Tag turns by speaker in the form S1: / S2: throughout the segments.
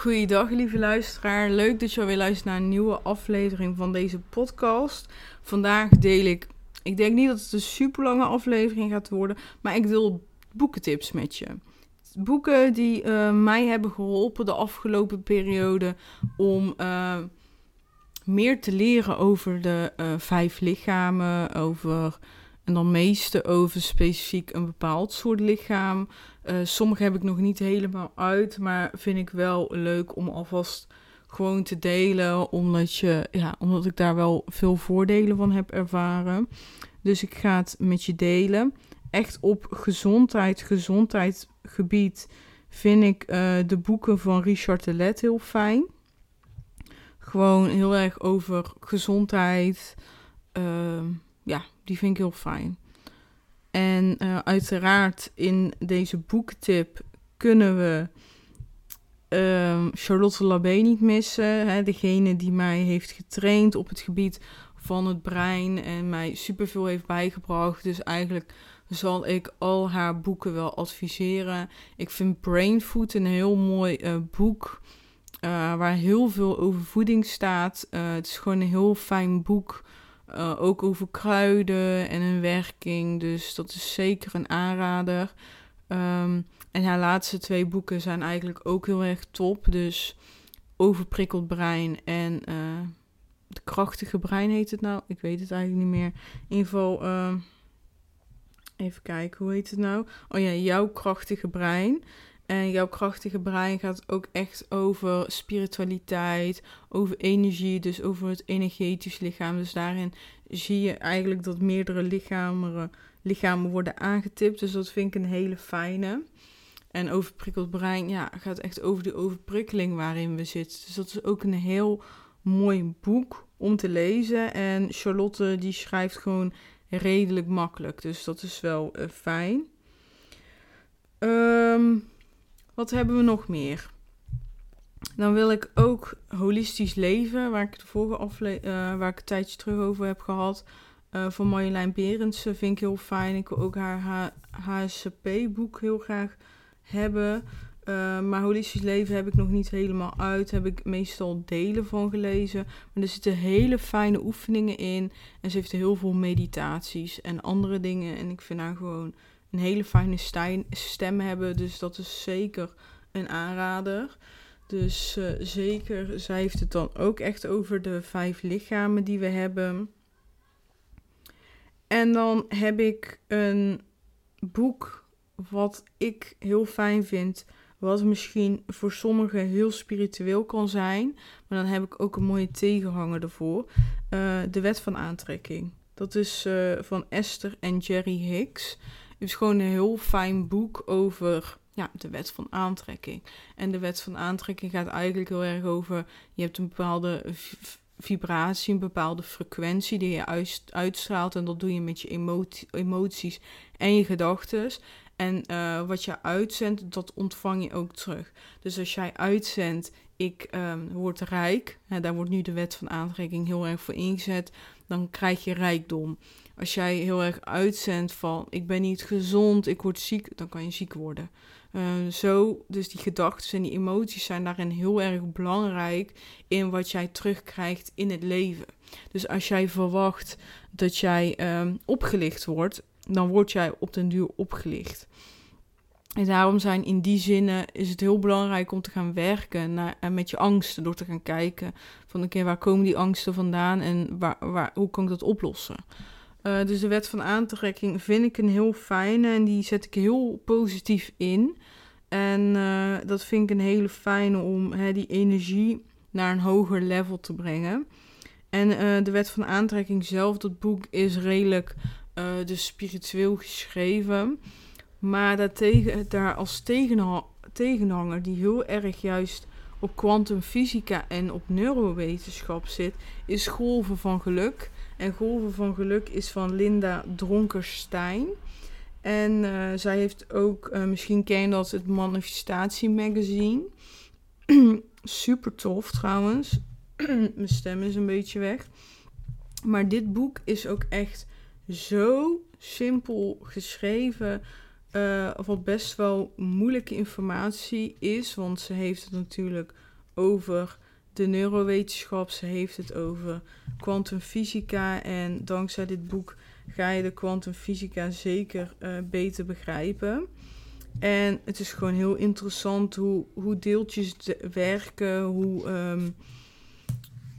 S1: Goeiedag lieve luisteraar, leuk dat je alweer luistert naar een nieuwe aflevering van deze podcast. Vandaag deel ik, ik denk niet dat het een super lange aflevering gaat worden, maar ik deel boekentips met je. Boeken die uh, mij hebben geholpen de afgelopen periode om uh, meer te leren over de uh, vijf lichamen, over en dan meeste over specifiek een bepaald soort lichaam. Uh, sommige heb ik nog niet helemaal uit, maar vind ik wel leuk om alvast gewoon te delen, omdat, je, ja, omdat ik daar wel veel voordelen van heb ervaren. Dus ik ga het met je delen. Echt op gezondheid, gezondheidsgebied vind ik uh, de boeken van Richard de Let heel fijn. Gewoon heel erg over gezondheid. Uh, ja, die vind ik heel fijn. En uh, uiteraard in deze boektip kunnen we uh, Charlotte Labé niet missen. Hè, degene die mij heeft getraind op het gebied van het brein en mij superveel heeft bijgebracht. Dus eigenlijk zal ik al haar boeken wel adviseren. Ik vind Brain Food een heel mooi uh, boek. Uh, waar heel veel over voeding staat. Het is gewoon een heel fijn boek. Uh, ook over kruiden en hun werking. Dus dat is zeker een aanrader. Um, en haar laatste twee boeken zijn eigenlijk ook heel erg top. Dus Overprikkeld Brein en uh, De Krachtige Brein heet het nou. Ik weet het eigenlijk niet meer. In ieder geval, uh, even kijken, hoe heet het nou? Oh ja, Jouw Krachtige Brein. En jouw krachtige brein gaat ook echt over spiritualiteit, over energie, dus over het energetisch lichaam. Dus daarin zie je eigenlijk dat meerdere lichamen, lichamen worden aangetipt. Dus dat vind ik een hele fijne. En overprikkeld brein ja, gaat echt over de overprikkeling waarin we zitten. Dus dat is ook een heel mooi boek om te lezen. En Charlotte die schrijft gewoon redelijk makkelijk. Dus dat is wel uh, fijn. Um, wat hebben we nog meer? Dan wil ik ook holistisch leven, waar ik de vorige aflevering, uh, waar ik een tijdje terug over heb gehad. Uh, van Marjolein Berendsen vind ik heel fijn. Ik wil ook haar HSCP-boek heel graag hebben. Uh, maar holistisch leven heb ik nog niet helemaal uit. Heb ik meestal delen van gelezen. Maar er zitten hele fijne oefeningen in. En ze heeft heel veel meditaties en andere dingen. En ik vind haar gewoon een hele fijne stem hebben. Dus dat is zeker een aanrader. Dus uh, zeker, zij heeft het dan ook echt over de vijf lichamen die we hebben. En dan heb ik een boek wat ik heel fijn vind. Wat misschien voor sommigen heel spiritueel kan zijn. Maar dan heb ik ook een mooie tegenhanger ervoor. Uh, de wet van aantrekking. Dat is uh, van Esther en Jerry Hicks. Is gewoon een heel fijn boek over ja, de wet van aantrekking. En de wet van aantrekking gaat eigenlijk heel erg over: je hebt een bepaalde vibratie, een bepaalde frequentie die je uitstraalt. En dat doe je met je emotie, emoties en je gedachten. En uh, wat je uitzendt, dat ontvang je ook terug. Dus als jij uitzendt, ik um, word rijk, hè, daar wordt nu de wet van aantrekking heel erg voor ingezet, dan krijg je rijkdom. Als jij heel erg uitzendt van ik ben niet gezond, ik word ziek, dan kan je ziek worden. Uh, zo, dus die gedachten en die emoties zijn daarin heel erg belangrijk in wat jij terugkrijgt in het leven. Dus als jij verwacht dat jij um, opgelicht wordt, dan word jij op den duur opgelicht. En daarom zijn in die zinnen is het heel belangrijk om te gaan werken naar, en met je angsten. Door te gaan kijken van oké, okay, waar komen die angsten vandaan en waar, waar, hoe kan ik dat oplossen? Uh, dus de wet van aantrekking vind ik een heel fijne en die zet ik heel positief in. En uh, dat vind ik een hele fijne om hè, die energie naar een hoger level te brengen. En uh, de wet van aantrekking zelf, dat boek is redelijk dus spiritueel geschreven. Maar daartegen, daar als tegenhanger die heel erg juist op kwantumfysica en op neurowetenschap zit, is Golven van Geluk. En Golven van Geluk is van Linda Dronkerstein. En uh, zij heeft ook, uh, misschien ken je dat, het Manifestatie Magazine. Super tof trouwens. Mijn stem is een beetje weg. Maar dit boek is ook echt zo simpel geschreven. Uh, wat best wel moeilijke informatie is. Want ze heeft het natuurlijk over de neurowetenschap. Ze heeft het over kwantumfysica. En dankzij dit boek ga je de kwantumfysica zeker uh, beter begrijpen. En het is gewoon heel interessant hoe, hoe deeltjes werken, hoe, um,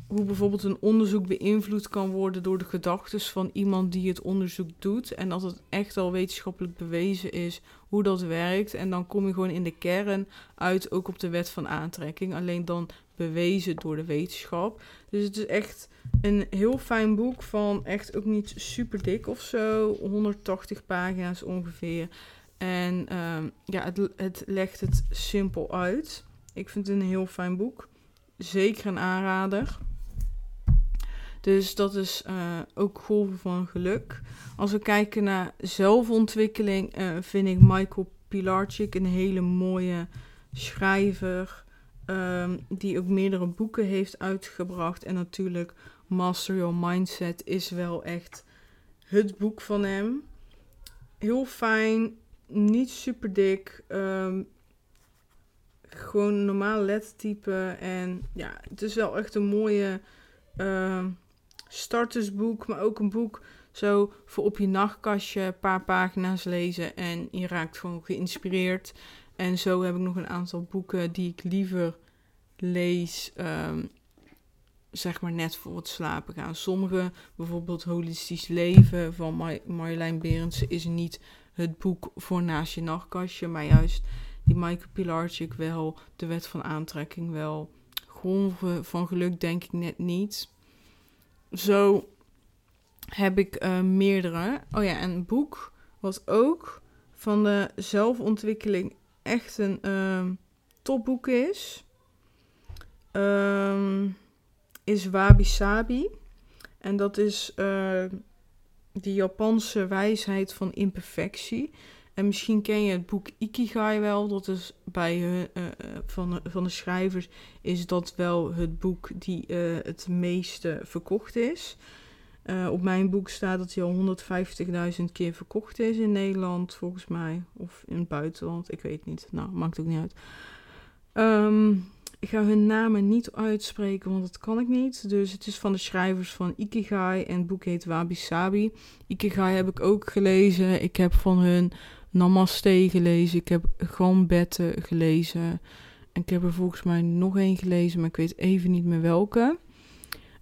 S1: hoe bijvoorbeeld een onderzoek beïnvloed kan worden door de gedachten van iemand die het onderzoek doet. En dat het echt al wetenschappelijk bewezen is hoe dat werkt. En dan kom je gewoon in de kern uit ook op de wet van aantrekking. Alleen dan bewezen door de wetenschap. Dus het is echt een heel fijn boek van echt ook niet super dik of zo. 180 pagina's ongeveer. En ehm, ja, het, het legt het simpel uit. Ik vind het een heel fijn boek. Zeker een aanrader. Dus dat is uh, ook golven van geluk. Als we kijken naar zelfontwikkeling, uh, vind ik Michael Pilarczyk een hele mooie schrijver. Um, die ook meerdere boeken heeft uitgebracht. En natuurlijk Master Your Mindset is wel echt het boek van hem. Heel fijn, niet super dik. Um, gewoon normaal lettertype. En ja, het is wel echt een mooie uh, startersboek. Maar ook een boek zo voor op je nachtkastje. Een paar pagina's lezen. En je raakt gewoon geïnspireerd. En zo heb ik nog een aantal boeken die ik liever lees. Um, zeg maar net voor het slapen gaan. Sommige, bijvoorbeeld Holistisch Leven van Mar Marjolein Berendsen, is niet het boek voor naast je nachtkastje, maar juist die Michael Pilarczyk wel, de wet van aantrekking wel. Golven van geluk denk ik net niet. Zo heb ik uh, meerdere. Oh ja, een boek wat ook van de zelfontwikkeling echt een uh, topboek is. Um, is Wabi Sabi. En dat is uh, die Japanse wijsheid van imperfectie. En misschien ken je het boek Ikigai wel. Dat is bij hun, uh, van, de, van de schrijvers is dat wel het boek die het meeste verkocht is. op mijn boek staat dat hij al 150.000 keer verkocht is in Nederland, volgens mij. Of in het buitenland, ik weet niet. Nou, maakt ook niet uit. Um, ik ga hun namen niet uitspreken, want dat kan ik niet. Dus het is van de schrijvers van Ikigai en het boek heet Wabi Sabi. Ikigai heb ik ook gelezen. Ik heb van hun Namaste gelezen. Ik heb Gambette gelezen. En ik heb er volgens mij nog één gelezen, maar ik weet even niet meer welke.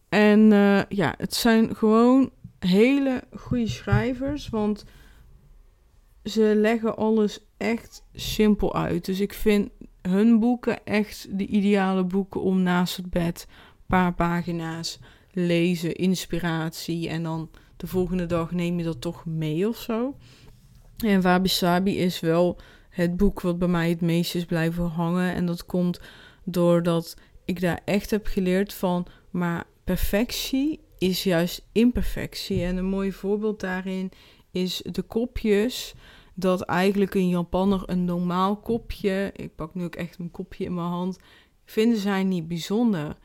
S1: En uh, ja, het zijn gewoon hele goede schrijvers, want ze leggen alles echt simpel uit. Dus ik vind hun boeken echt de ideale boeken om naast het bed een paar pagina's lezen, inspiratie en dan de volgende dag neem je dat toch mee of zo. En Wabi Sabi is wel het boek wat bij mij het meest is blijven hangen en dat komt doordat ik daar echt heb geleerd van, maar perfectie is juist imperfectie. En een mooi voorbeeld daarin is de kopjes dat eigenlijk een Japanner een normaal kopje, ik pak nu ook echt een kopje in mijn hand, vinden zij niet bijzonder.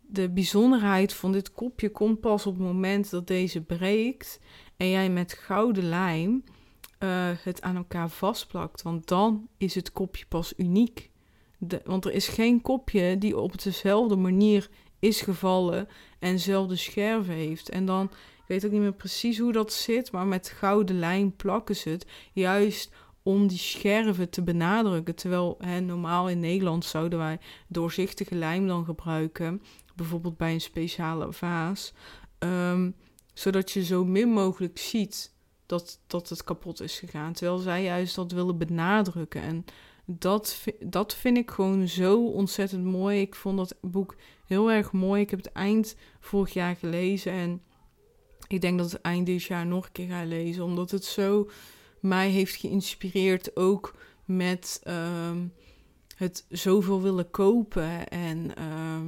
S1: De bijzonderheid van dit kopje komt pas op het moment dat deze breekt en jij met gouden lijm uh, het aan elkaar vastplakt. Want dan is het kopje pas uniek. Want er is geen kopje die op dezelfde manier is gevallen en dezelfde scherven heeft. En dan weet ook niet meer precies hoe dat zit, maar met gouden lijn plakken ze het. Juist om die scherven te benadrukken. Terwijl hè, normaal in Nederland zouden wij doorzichtige lijm dan gebruiken. Bijvoorbeeld bij een speciale vaas. Um, zodat je zo min mogelijk ziet dat, dat het kapot is gegaan. Terwijl zij juist dat willen benadrukken. En dat, dat vind ik gewoon zo ontzettend mooi. Ik vond dat boek heel erg mooi. Ik heb het eind vorig jaar gelezen. En ik denk dat het eind dit jaar nog een keer ga lezen. Omdat het zo mij heeft geïnspireerd. Ook met um, het zoveel willen kopen en ehm,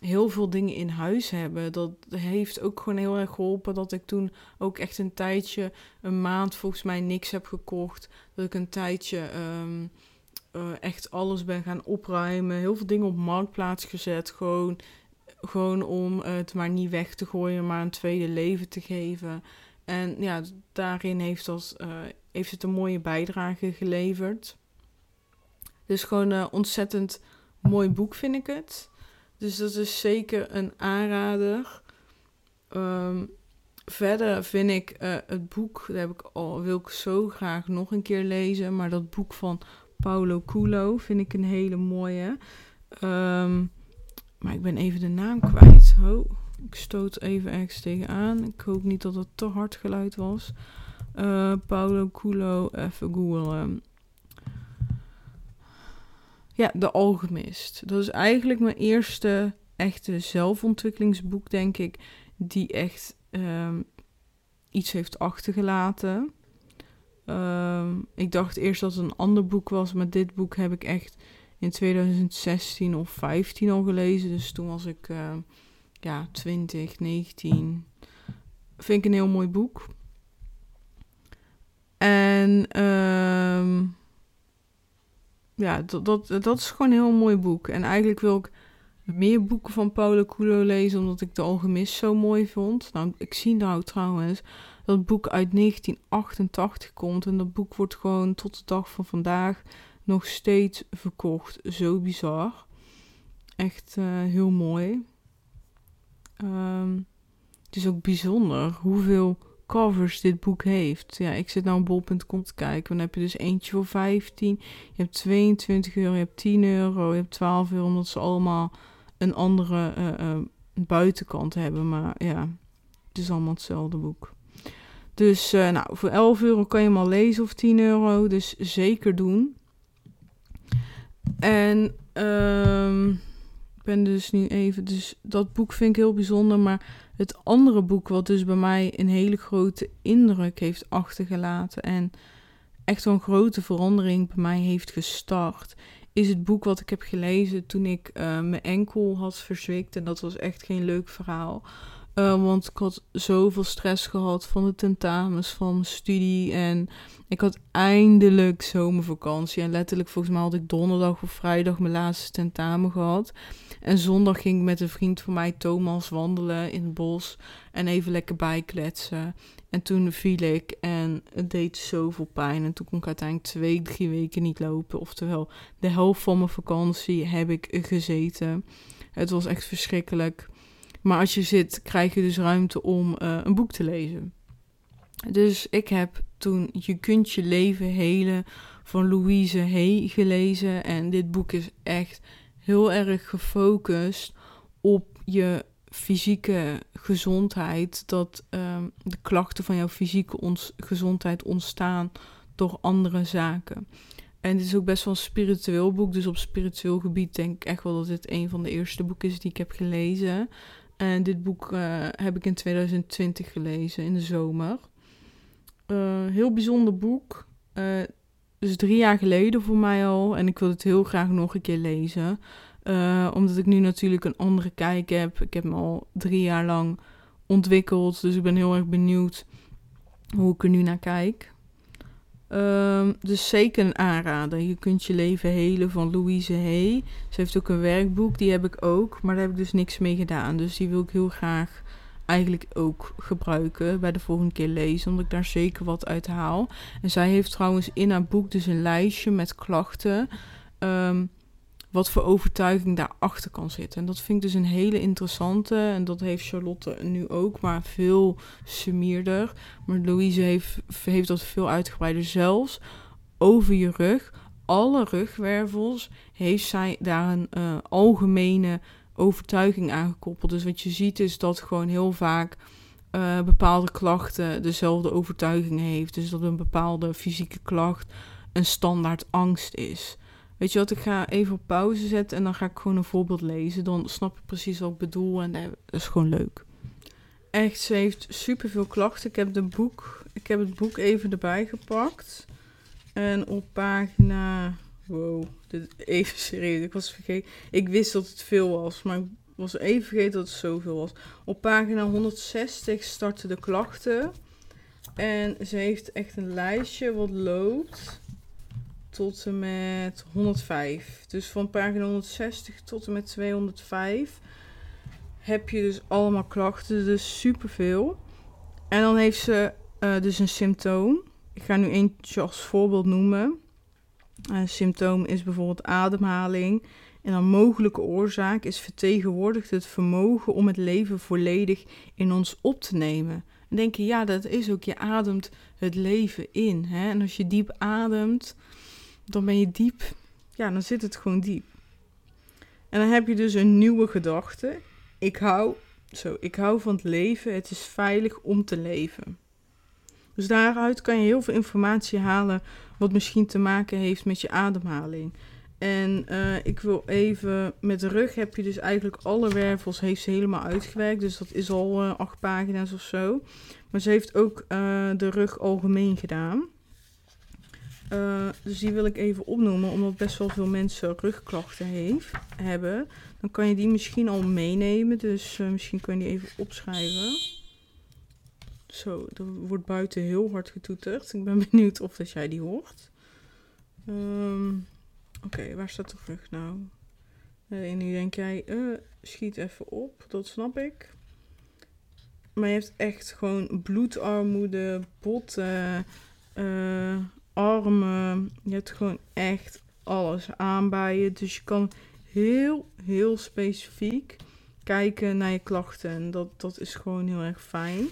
S1: heel veel dingen in huis hebben. Dat heeft ook gewoon heel erg geholpen dat ik toen ook echt een tijdje, een maand volgens mij niks heb gekocht. Dat ik een tijdje ehm, eh, echt alles ben gaan opruimen. Heel veel dingen op marktplaats gezet. Gewoon, gewoon om het maar niet weg te gooien, maar een tweede leven te geven. En ja, daarin heeft, dat, uh, heeft het een mooie bijdrage geleverd. Dus gewoon een ontzettend mooi boek vind ik het. Dus dat is zeker een aanrader. Ehm, verder vind ik uh, het boek, dat heb ik al, wil ik zo graag nog een keer lezen. Maar dat boek van Paulo Coelho vind ik een hele mooie. Um, maar ik ben even de naam kwijt. Ik stoot even ergens tegenaan. Ik hoop niet dat het te hard geluid was. Uh, Paulo Coelho, even googlen. Ja, De Alchemist. Dat is eigenlijk mijn eerste echte zelfontwikkelingsboek, denk ik, die echt um, iets heeft achtergelaten. Um, ik dacht eerst dat het een ander boek was, maar dit boek heb ik echt in 2016 of 15 al gelezen. Dus toen was ik uh, ja, 20, 19. Vind ik een heel mooi boek. En um, ja, dat, dat, dat is gewoon een heel mooi boek. En eigenlijk wil ik meer boeken van Paulo Coelho lezen, omdat ik de Alchemist zo mooi vond. Nou, ik zie nou trouwens dat het boek uit 1988 komt. En dat boek wordt gewoon tot de dag van vandaag nog steeds verkocht. Zo bizar. Echt uh, heel mooi. Um, het is ook bijzonder hoeveel covers dit boek heeft. Ja, ik zit nou op bol.com te kijken. Dan heb je dus eentje voor 15. Je hebt 22 euro, je hebt 10 euro, je hebt 12 euro. Omdat ze allemaal een andere uh, uh, buitenkant hebben. Maar ja, het is allemaal hetzelfde boek. Dus uh, nou, voor 11 euro kan je hem al lezen of 10 euro. Dus zeker doen. En um, ik ben dus nu even... Dus dat boek vind ik heel bijzonder. Maar het andere boek wat dus bij mij een hele grote indruk heeft achtergelaten... en echt zo'n grote verandering bij mij heeft gestart... is het boek wat ik heb gelezen toen ik uh, mijn enkel had verzwikt. En dat was echt geen leuk verhaal... Uh, want ik had zoveel stress gehad van de tentamens, van studie. En ik had eindelijk zomervakantie. En letterlijk, volgens mij had ik donderdag of vrijdag mijn laatste tentamen gehad. En zondag ging ik met een vriend van mij, Thomas, wandelen in het bos. En even lekker bijkletsen. En toen viel ik en het deed zoveel pijn. En toen kon ik uiteindelijk twee, drie weken niet lopen. Oftewel, de helft van mijn vakantie heb ik gezeten. Het was echt verschrikkelijk. Maar als je zit, krijg je dus ruimte om uh, een boek te lezen. Dus ik heb toen Je kunt je leven helen van Louise Hay gelezen. En dit boek is echt heel erg gefocust op je fysieke gezondheid. Dat um, de klachten van jouw fysieke gezondheid ontstaan door andere zaken. En het is ook best wel een spiritueel boek. Dus op spiritueel gebied denk ik echt wel dat dit een van de eerste boeken is die ik heb gelezen. En dit boek uh, heb ik in 2020 gelezen, in de zomer. Uh, heel bijzonder boek. Uh, dus drie jaar geleden voor mij al. En ik wil het heel graag nog een keer lezen. omdat ik nu natuurlijk een andere kijk heb. Ik heb me al drie jaar lang ontwikkeld. Dus ik ben heel erg benieuwd hoe ik er nu naar kijk. Um, dus zeker een aanrader. Je kunt je leven helen van Louise Hay. Ze heeft ook een werkboek, die heb ik ook. Maar daar heb ik dus niks mee gedaan. Dus die wil ik heel graag eigenlijk ook gebruiken bij de volgende keer lezen. Omdat ik daar zeker wat uit haal. En zij heeft trouwens in haar boek dus een lijstje met klachten. Um, wat voor overtuiging daarachter kan zitten. En dat vind ik dus een hele interessante. En dat heeft Charlotte nu ook, maar veel sumierder. Maar Louise heeft, heeft dat veel uitgebreider. Zelfs over je rug, alle rugwervels, heeft zij daar een uh, algemene overtuiging aangekoppeld. Dus wat je ziet is dat gewoon heel vaak uh, bepaalde klachten dezelfde overtuiging heeft. Dus dat een bepaalde fysieke klacht een standaard angst is. Weet je wat, ik ga even op pauze zetten en dan ga ik gewoon een voorbeeld lezen. Dan snap je precies wat ik bedoel en dat is gewoon leuk. Echt, ze heeft superveel klachten. Ik heb, de boek, ik heb het boek even erbij gepakt. En op pagina Wow, dit, even serieus. Ik was vergeten. Ik wist dat het veel was, maar ik was even vergeten dat het zoveel was. Op pagina 160 starten de klachten. En ze heeft echt een lijstje wat loopt tot en met 105. Dus van pagina 160 tot en met 205 heb je dus allemaal klachten, dus superveel. En dan heeft ze uh, dus een symptoom. Ik ga nu eentje als voorbeeld noemen. Een symptoom is bijvoorbeeld ademhaling. En dan mogelijke oorzaak is vertegenwoordigt het vermogen om het leven volledig in ons op te nemen. En denk je, ja, dat is ook, je ademt het leven in. Hè? En als je diep ademt, dan ben je diep, ja, dan zit het gewoon diep. En dan heb je dus een nieuwe gedachte. Ik hou, zo, ik hou van het leven. Het is veilig om te leven. Dus daaruit kan je heel veel informatie halen wat misschien te maken heeft met je ademhaling. En uh, ik wil even, met de rug heb je dus eigenlijk alle wervels heeft ze helemaal uitgewerkt. Dus dat is al uh, acht pagina's of zo. Maar ze heeft ook uh, de rug algemeen gedaan. Dus die wil ik even opnoemen, omdat best wel veel mensen rugklachten heeft, hebben. Dan kan je die misschien al meenemen, dus misschien kun je die even opschrijven. Zo, er wordt buiten heel hard getoeterd. Ik ben benieuwd of dat jij die hoort. Um, Oké, waar staat de rug nou? en nu denk jij, schiet even op, dat snap ik. Maar je hebt echt gewoon bloedarmoede, botten, uh, armen. Je hebt gewoon echt alles aan bij je. Dus je kan heel, heel specifiek kijken naar je klachten. En dat, dat is gewoon heel erg fijn.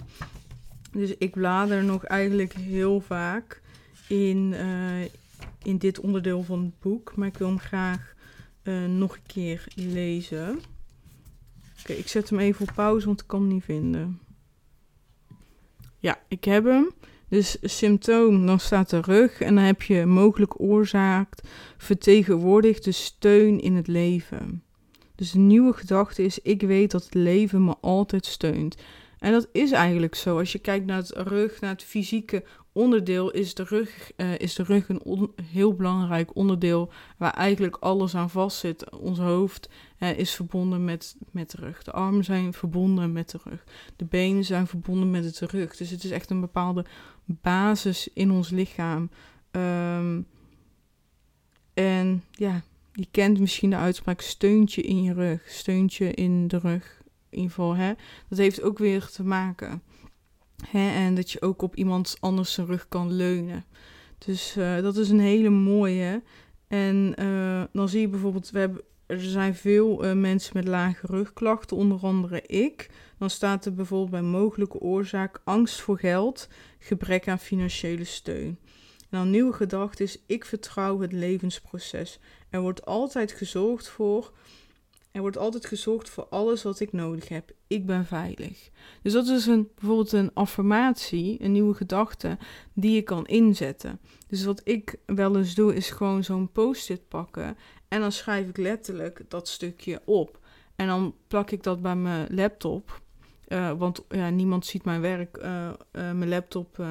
S1: Dus ik blader nog eigenlijk heel vaak in, uh, in dit onderdeel van het boek. Maar ik wil hem graag uh, nog een keer lezen. Oké, ik zet hem even op pauze, want ik kan hem niet vinden. Ja, ik heb hem. Dus symptoom, dan staat de rug. En dan heb je mogelijk oorzaak, vertegenwoordigt de steun in het leven. Dus de nieuwe gedachte is: ik weet dat het leven me altijd steunt. En dat is eigenlijk zo. Als je kijkt naar het rug, naar het fysieke onderdeel, is de rug, uh, is de rug een heel belangrijk onderdeel waar eigenlijk alles aan vast zit. Ons hoofd uh, is verbonden met, met de rug. De armen zijn verbonden met de rug. De benen zijn verbonden met de rug. Dus het is echt een bepaalde basis in ons lichaam. Um, en ja, je kent misschien de uitspraak steuntje in je rug, steuntje in de rug in ieder geval, hè, dat heeft ook weer te maken. Hè, en dat je ook op iemand anders zijn rug kan leunen. Dus uh, dat is een hele mooie. En uh, dan zie je bijvoorbeeld, we hebben, er zijn veel uh, mensen met lage rugklachten, onder andere ik. Dan staat er bijvoorbeeld bij mogelijke oorzaak angst voor geld, gebrek aan financiële steun. En dan nieuwe gedachte is, ik vertrouw het levensproces. Er wordt altijd gezorgd voor er wordt altijd gezorgd voor alles wat ik nodig heb. Ik ben veilig. Dus dat is een, bijvoorbeeld een affirmatie, een nieuwe gedachte die je kan inzetten. Dus wat ik wel eens doe, is gewoon zo'n post-it pakken. En dan schrijf ik letterlijk dat stukje op. En dan plak ik dat bij mijn laptop. Uh, want ja, niemand ziet mijn werk, uh, uh, mijn laptop,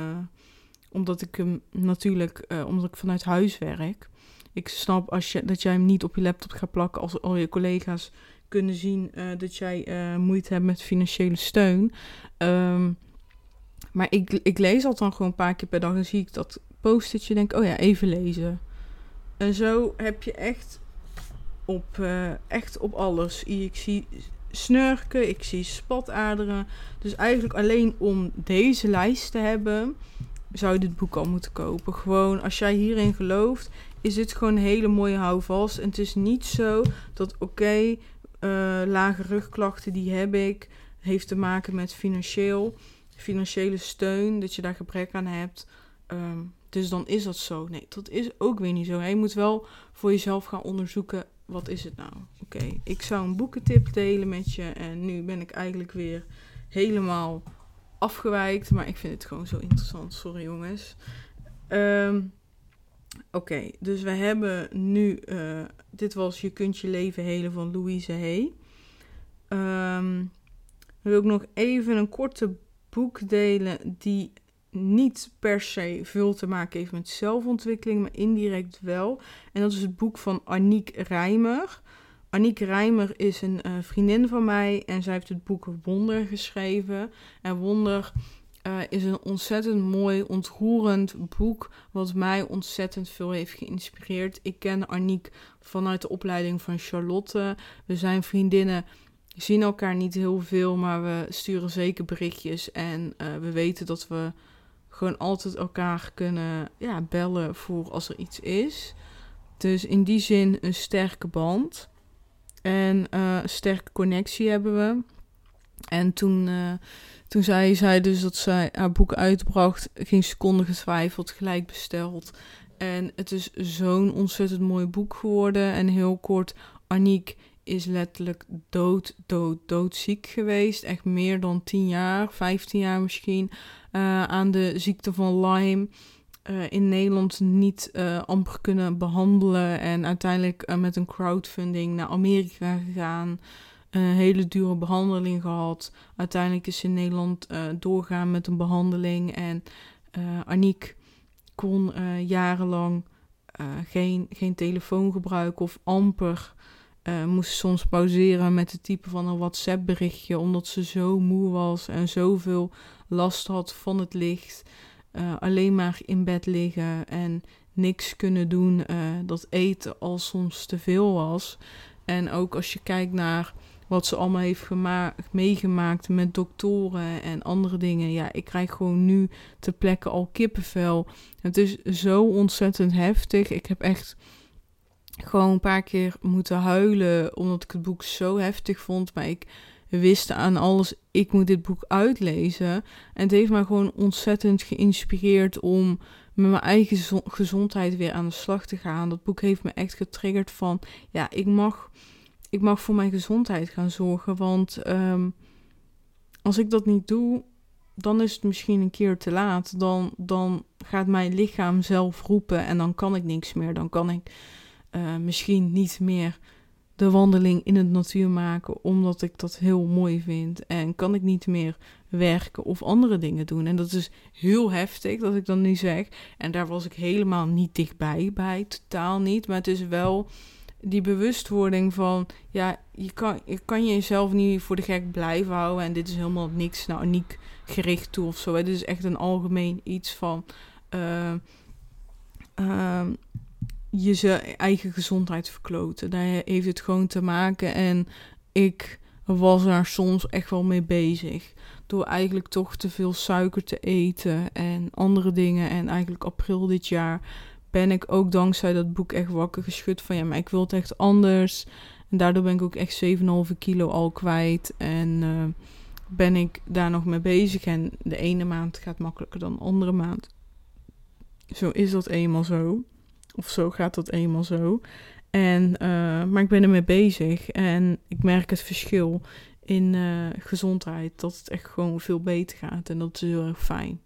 S1: omdat ik hem natuurlijk, omdat ik vanuit huis werk. Ik snap als je, dat jij hem niet op je laptop gaat plakken als al je collega's kunnen zien dat jij moeite hebt met financiële steun. Um, maar ik, ik lees altijd dan gewoon een paar keer per dag. Dan zie ik dat post-itje denk oh ja, even lezen. En zo heb je echt op, uh, echt op alles. Ik zie snurken, ik zie spataderen. Dus eigenlijk alleen om deze lijst te hebben, zou je dit boek al moeten kopen. Gewoon als jij hierin gelooft is dit gewoon een hele mooie houvast. En het is niet zo dat, oké, uh, lage rugklachten, die heb ik. Heeft te maken met financieel, financiële steun, dat je daar gebrek aan hebt. Um, dus dan is dat zo. Nee, dat is ook weer niet zo. Je moet wel voor jezelf gaan onderzoeken, wat is het nou? Oké, ik zou een boekentip delen met je. En nu ben ik eigenlijk weer helemaal afgewijkt. Maar ik vind het gewoon zo interessant. Sorry jongens. Um, Oké, dus we hebben nu. Uh, dit was Je kunt je leven helen van Louise Hay. Um, wil ik nog even een korte boek delen die niet per se veel te maken heeft met zelfontwikkeling, maar indirect wel. En dat is het boek van Aniek Rijmer. Aniek Rijmer is een uh, vriendin van mij en zij heeft het boek Wonder geschreven. En Wonder uh, is een ontzettend mooi, ontroerend boek, wat mij ontzettend veel heeft geïnspireerd. Ik ken Aniek vanuit de opleiding van Charlotte. We zijn vriendinnen, zien elkaar niet heel veel, maar we sturen zeker berichtjes. En uh, we weten dat we gewoon altijd elkaar kunnen ja, bellen voor als er iets is. Dus in die zin een sterke band. En uh, een sterke connectie hebben we. En toen, uh, toen zei zij dus dat zij haar boek uitbracht, geen seconde getwijfeld, gelijk besteld. En het is zo'n ontzettend mooi boek geworden. En heel kort, Aniek is letterlijk dood, dood, doodziek geweest. Echt meer dan 10 jaar, 15 jaar misschien, uh, aan de ziekte van Lyme. Uh, in Nederland niet uh, amper kunnen behandelen. En uiteindelijk met een crowdfunding naar Amerika gegaan. Een hele dure behandeling gehad. Uiteindelijk is ze in Nederland doorgaan met een behandeling. En Aniek kon jarenlang geen, geen telefoon gebruiken of amper uh, moest soms pauzeren met het typen van een WhatsApp berichtje, omdat ze zo moe was en zoveel last had van het licht. Uh, alleen maar in bed liggen en niks kunnen doen. Uh, dat eten al soms te veel was. En ook als je kijkt naar wat ze allemaal heeft meegemaakt met doktoren en andere dingen. Ja, ik krijg gewoon nu ter plekke al kippenvel. Het is zo ontzettend heftig. Ik heb echt gewoon een paar keer moeten huilen omdat ik het boek zo heftig vond. Maar ik wist aan alles, ik moet dit boek uitlezen. En het heeft mij gewoon ontzettend geïnspireerd om met mijn eigen gezondheid weer aan de slag te gaan. Dat boek heeft me echt getriggerd van, ja, ik mag, ik mag voor mijn gezondheid gaan zorgen. Want um, als ik dat niet doe, dan is het misschien een keer te laat. Dan, dan gaat mijn lichaam zelf roepen en dan kan ik niks meer. Dan kan ik uh, misschien niet meer de wandeling in het natuur maken, omdat ik dat heel mooi vind. En kan ik niet meer werken of andere dingen doen. En dat is heel heftig dat ik dan nu zeg. En daar was ik helemaal niet dichtbij bij, totaal niet. Maar het is wel die bewustwording van, ja, je kan, je kan jezelf niet voor de gek blijven houden. En dit is helemaal niks nou uniek gericht toe of zo. Dit is echt een algemeen iets van. Uh, je eigen gezondheid verkloten. Daar heeft het gewoon te maken. En ik was daar soms echt wel mee bezig. Door eigenlijk toch te veel suiker te eten en andere dingen. En eigenlijk april dit jaar ben ik ook dankzij dat boek echt wakker geschud van ja, maar ik wil het echt anders. En daardoor ben ik ook echt 7,5 kilo al kwijt. En uh, ben ik daar nog mee bezig. En de ene maand gaat makkelijker dan de andere maand. Zo is dat eenmaal zo. Of zo gaat dat eenmaal zo. En, uh, maar ik ben ermee bezig en ik merk het verschil in uh, gezondheid. Dat het echt gewoon veel beter gaat en dat is heel erg fijn.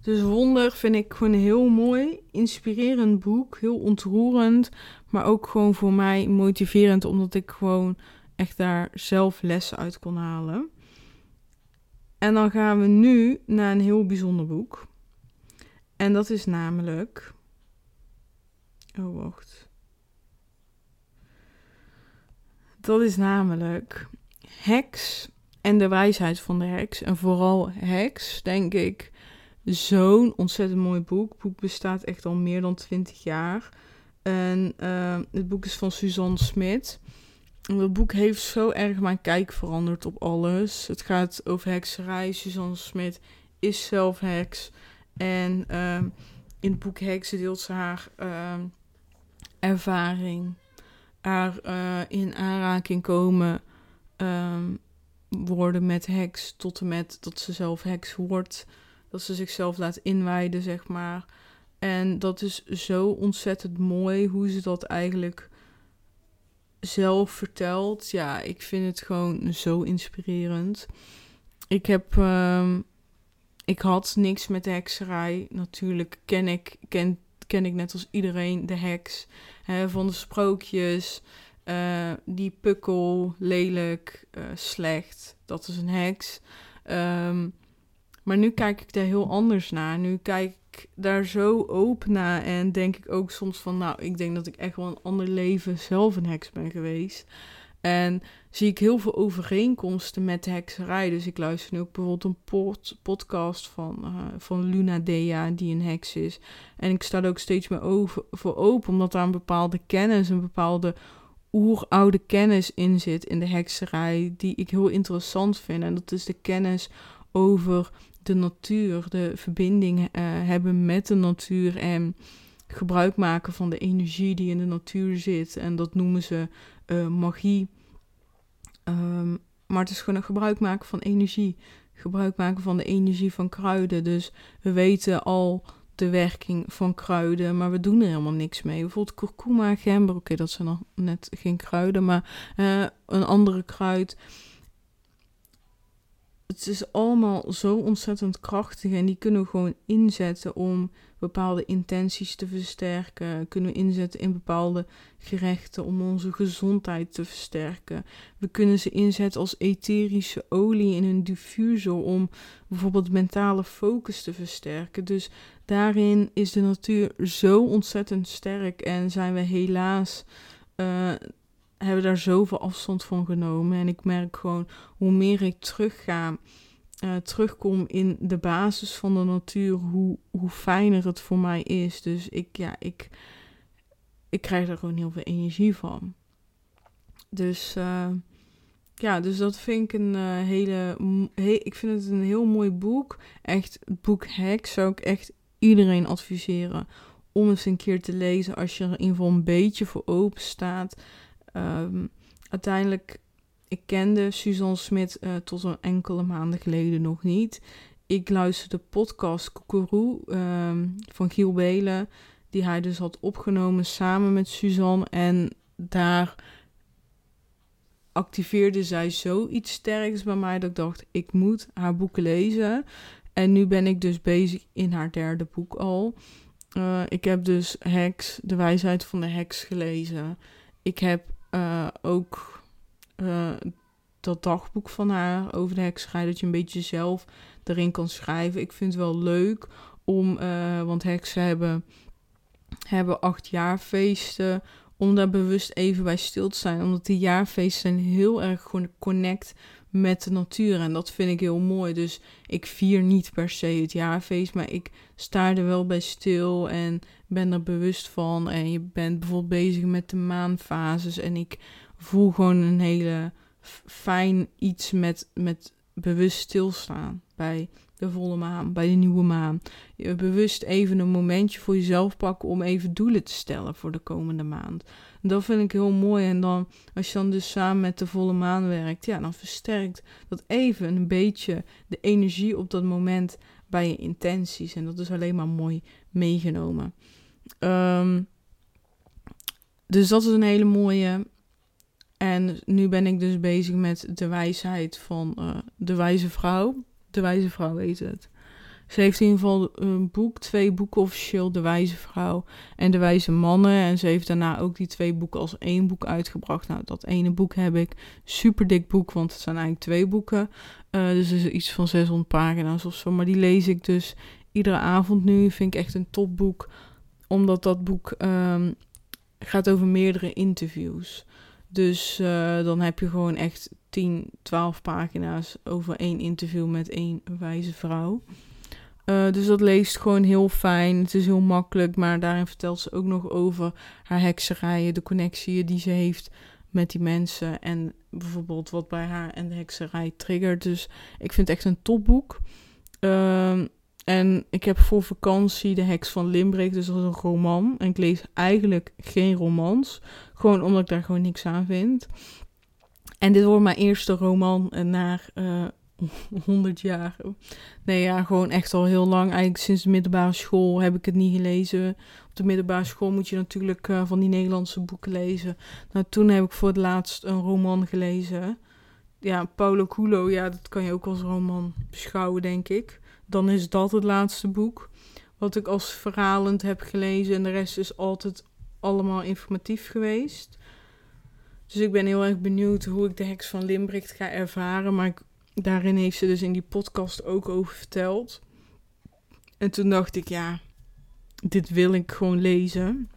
S1: Dus Wonder vind ik gewoon een heel mooi, inspirerend boek. Heel ontroerend, maar ook gewoon voor mij motiverend, omdat ik gewoon echt daar zelf lessen uit kon halen. En dan gaan we nu naar een heel bijzonder boek. En dat is namelijk Oh, wacht. Dat is namelijk heks en de wijsheid van de heks. En vooral heks, denk ik, zo'n ontzettend mooi boek. Het boek bestaat echt al meer dan 20 jaar. En uh, het boek is van Suzanne Smit. En dat boek heeft zo erg mijn kijk veranderd op alles. Het gaat over hekserij. Suzanne Smit is zelf heks. En uh, in het boek Heksen deelt ze haar uh, ervaring, er uh, in aanraking komen um, worden met heks, tot en met dat ze zelf heks wordt, dat ze zichzelf laat inwijden, zeg maar. En dat is zo ontzettend mooi hoe ze dat eigenlijk zelf vertelt. Ja, ik vind het gewoon zo inspirerend. Ik heb. Um, ik had niks met hekserij. Natuurlijk ken ik, ken, ken ik net als iedereen de heks hè, van de sprookjes. Uh, die pukkel, lelijk, uh, slecht, dat is een heks. Um, Maar nu kijk ik daar heel anders naar. Nu kijk ik daar zo open naar en denk ik ook soms van, nou, ik denk dat ik echt wel een ander leven zelf een heks ben geweest. En zie ik heel veel overeenkomsten met de hekserij. Dus ik luister nu ook bijvoorbeeld een podcast van, uh, van Luna Dea, die een heks is. En ik sta er ook steeds meer over, voor open, omdat daar een bepaalde kennis, een bepaalde oeroude kennis in zit in de hekserij, die ik heel interessant vind. En dat is de kennis over de natuur, de verbinding uh, hebben met de natuur en gebruik maken van de energie die in de natuur zit. En dat noemen ze uh, magie. Um, maar het is gewoon gebruik maken van energie. Gebruik maken van de energie van kruiden. Dus we weten al de werking van kruiden, maar we doen er helemaal niks mee. Bijvoorbeeld kurkuma, gember, oké, dat zijn nog net geen kruiden, maar uh, een andere kruid het is allemaal zo ontzettend krachtig en die kunnen we gewoon inzetten om bepaalde intenties te versterken. Kunnen we inzetten in bepaalde gerechten om onze gezondheid te versterken. We kunnen ze inzetten als etherische olie in een diffuser om bijvoorbeeld mentale focus te versterken. Dus daarin is de natuur zo ontzettend sterk en zijn we helaas. Uh, hebben daar zoveel afstand van genomen. En ik merk gewoon hoe meer ik terugga, uh, terugkom in de basis van de natuur, hoe, hoe fijner het voor mij is. Dus ik, ja, ik, ik krijg er gewoon heel veel energie van. Dus uh, ja, dus dat vind ik een uh, hele. He, ik vind het een heel mooi boek. Echt, het boek Hack zou ik echt iedereen adviseren om eens een keer te lezen als je er in ieder geval een beetje voor open staat. Um, uiteindelijk, ik kende Suzanne Smit uh, tot een enkele maanden geleden nog niet. Ik luisterde de podcast Koekeroe um, van Giel Belen, die hij dus had opgenomen samen met Suzanne. En daar activeerde zij zoiets sterks bij mij dat ik dacht, ik moet haar boeken lezen. En nu ben ik dus bezig in haar derde boek al. Uh, ik heb dus Heks, de wijsheid van de heks gelezen. Ik heb uh, ook uh, dat dagboek van haar over de hekserij, dat je een beetje zelf erin kan schrijven. Ik vind het wel leuk om, uh, want heksen hebben, hebben acht jaarfeesten, om daar bewust even bij stil te zijn. Omdat die jaarfeesten heel erg gewoon connect met de natuur. En dat vind ik heel mooi. Dus ik vier niet per se het jaarfeest, maar ik sta er wel bij stil en ben er bewust van. En je bent bijvoorbeeld bezig met de maanfases. En ik voel gewoon een hele fijn iets met, met bewust stilstaan bij de volle maan, bij de nieuwe maan. Je bewust even een momentje voor jezelf pakken om even doelen te stellen voor de komende maand. Dat vind ik heel mooi. En dan, als je dan dus samen met de volle maan werkt, ja, dan versterkt dat even een beetje de energie op dat moment bij je intenties. En dat is alleen maar mooi meegenomen. Um, dus dat is een hele mooie. En nu ben ik dus bezig met de wijsheid van uh, de wijze vrouw. De wijze vrouw heet het. Ze heeft in ieder geval een boek, twee boeken officieel, De Wijze Vrouw en De Wijze Mannen. En ze heeft daarna ook die twee boeken als één boek uitgebracht. Nou, dat ene boek heb ik. Super dik boek, want het zijn eigenlijk twee boeken. Uh, dus het is iets van 600 pagina's of zo. Maar die lees ik dus iedere avond nu. Vind ik echt een topboek. Omdat dat boek um, gaat over meerdere interviews. Dus uh, dan heb je gewoon echt 10, 12 pagina's over één interview met één wijze vrouw. Uh, dus dat leest gewoon heel fijn. Het is heel makkelijk, maar daarin vertelt ze ook nog over haar hekserijen, de connectie die ze heeft met die mensen en bijvoorbeeld wat bij haar en de hekserij triggert. Dus ik vind het echt een topboek. Uh, en ik heb voor vakantie De Heks van Limburg, dus dat is een roman. En ik lees eigenlijk geen romans, gewoon omdat ik daar gewoon niks aan vind. En dit wordt mijn eerste roman na uh, 100 jaar. Nee, ja, gewoon echt al heel lang. Eigenlijk sinds de middelbare school heb ik het niet gelezen. Op de middelbare school moet je natuurlijk uh, van die Nederlandse boeken lezen. Nou, toen heb ik voor het laatst een roman gelezen. Ja, Paulo Coelho, ja, dat kan je ook als roman beschouwen, denk ik. Dan is dat het laatste boek. Wat ik als verhalend heb gelezen. En de rest is altijd allemaal informatief geweest. Dus ik ben heel erg benieuwd hoe ik de heks van Limbricht ga ervaren. Maar daarin heeft ze dus in die podcast ook over verteld. En toen dacht ik, ja, dit wil ik gewoon lezen.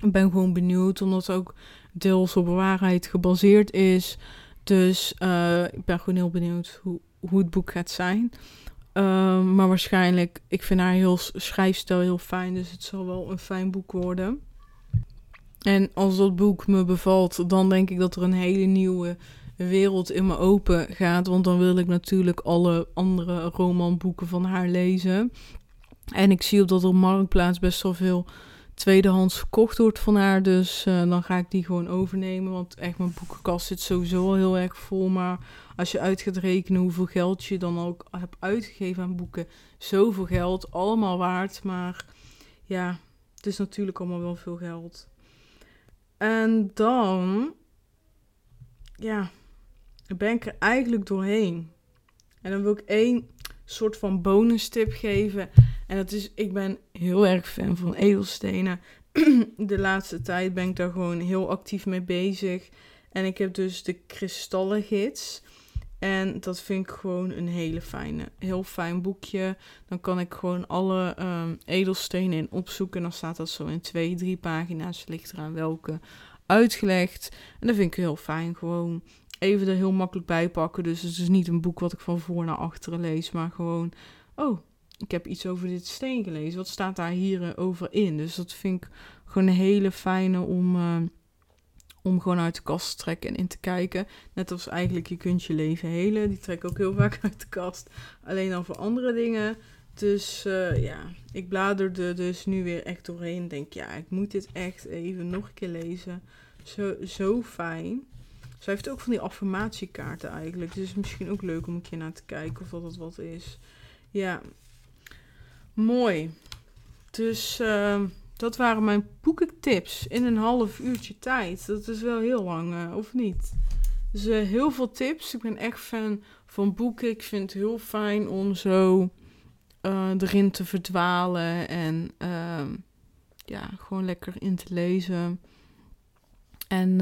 S1: Ik ben gewoon benieuwd, omdat het ook deels op waarheid gebaseerd is. Dus uh, ik ben gewoon heel benieuwd hoe, hoe het boek gaat zijn. Uh, maar waarschijnlijk, ik vind haar heel schrijfstijl heel fijn, dus het zal wel een fijn boek worden. En als dat boek me bevalt, dan denk ik dat er een hele nieuwe wereld in me open gaat. Want dan wil ik natuurlijk alle andere romanboeken van haar lezen. En ik zie op dat er Marktplaats best wel veel tweedehands verkocht wordt van haar. Dus uh, dan ga ik die gewoon overnemen. Want echt, mijn boekenkast zit sowieso al heel erg vol. Maar als je uit gaat rekenen hoeveel geld je dan ook hebt uitgegeven aan boeken. Zoveel geld, allemaal waard. Maar ja, het is natuurlijk allemaal wel veel geld. En dan, ja, ben ik er eigenlijk doorheen. En dan wil ik één soort van bonus tip geven. En dat is, ik ben heel erg fan van edelstenen. de laatste tijd ben ik daar gewoon heel actief mee bezig. En ik heb dus de kristallengids. En dat vind ik gewoon een hele fijne, heel fijn boekje. Dan kan ik gewoon alle um, edelstenen in opzoeken. En dan staat dat zo in twee, drie pagina's. Ligt eraan welke uitgelegd. En dat vind ik heel fijn. Gewoon even er heel makkelijk bij pakken. Dus het is niet een boek wat ik van voor naar achteren lees. Maar gewoon, oh, ik heb iets over dit steen gelezen. Wat staat daar hier eh, over in? Dus dat vind ik gewoon een hele fijne om, uh, om gewoon uit de kast te trekken en in te kijken. Net als eigenlijk je kunt je leven helen. Die trek ik ook heel vaak uit de kast. Alleen dan voor andere dingen. Dus uh, ja, ik bladerde dus nu weer echt doorheen. Denk ja, ik moet dit echt even nog een keer lezen. Zo, zo fijn. Zij heeft ook van die affirmatiekaarten eigenlijk. Dus misschien ook leuk om een keer naar te kijken of dat het wat is. Ja, mooi. Dus uh, dat waren mijn boekentips in een half uurtje tijd. Dat is wel heel lang, uh, of niet? Dus uh, heel veel tips. Ik ben echt fan van boeken. Ik vind het heel fijn om zo uh, erin te verdwalen en ehm, ja, gewoon lekker in te lezen. En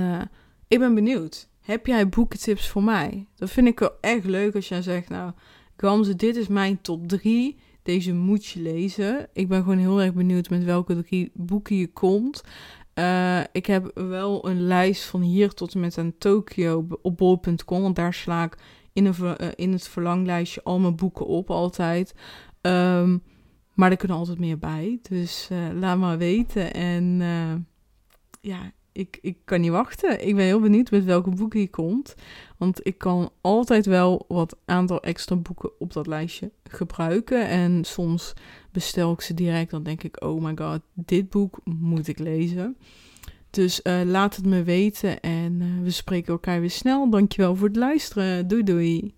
S1: ik ben benieuwd. Heb jij boekentips voor mij? Dat vind ik wel echt leuk als jij zegt, nou, Gamze, dit is mijn top 3. Deze moet je lezen. Ik ben gewoon heel erg benieuwd met welke boeken je komt. Uh, ik heb wel een lijst van hier tot en met aan Tokio op bol.com. Want daar sla ik in, een, uh, in het verlanglijstje al mijn boeken op, altijd. Um, maar er kunnen altijd meer bij. Dus uh, laat maar weten. En ja, ik, ik kan niet wachten. Ik ben heel benieuwd met welke boeken je komt. Want ik kan altijd wel wat aantal extra boeken op dat lijstje gebruiken. En soms bestel ik ze direct. Dan denk ik, oh my god, dit boek moet ik lezen. Dus uh, laat het me weten en uh, we spreken elkaar weer snel. Dankjewel voor het luisteren. Doei doei.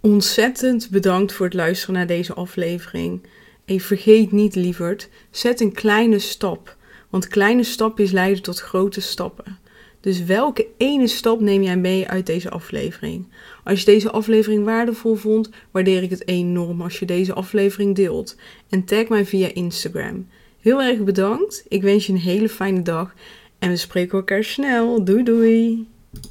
S1: Ontzettend bedankt voor het luisteren naar deze aflevering. En vergeet niet, lieverd, zet een kleine stap. Want kleine stapjes leiden tot grote stappen. Dus welke ene stap neem jij mee uit deze aflevering? Als je deze aflevering waardevol vond, waardeer ik het enorm als je deze aflevering deelt. En tag mij via Instagram. Heel erg bedankt. Ik wens je een hele fijne dag. En we spreken elkaar snel. Doei doei.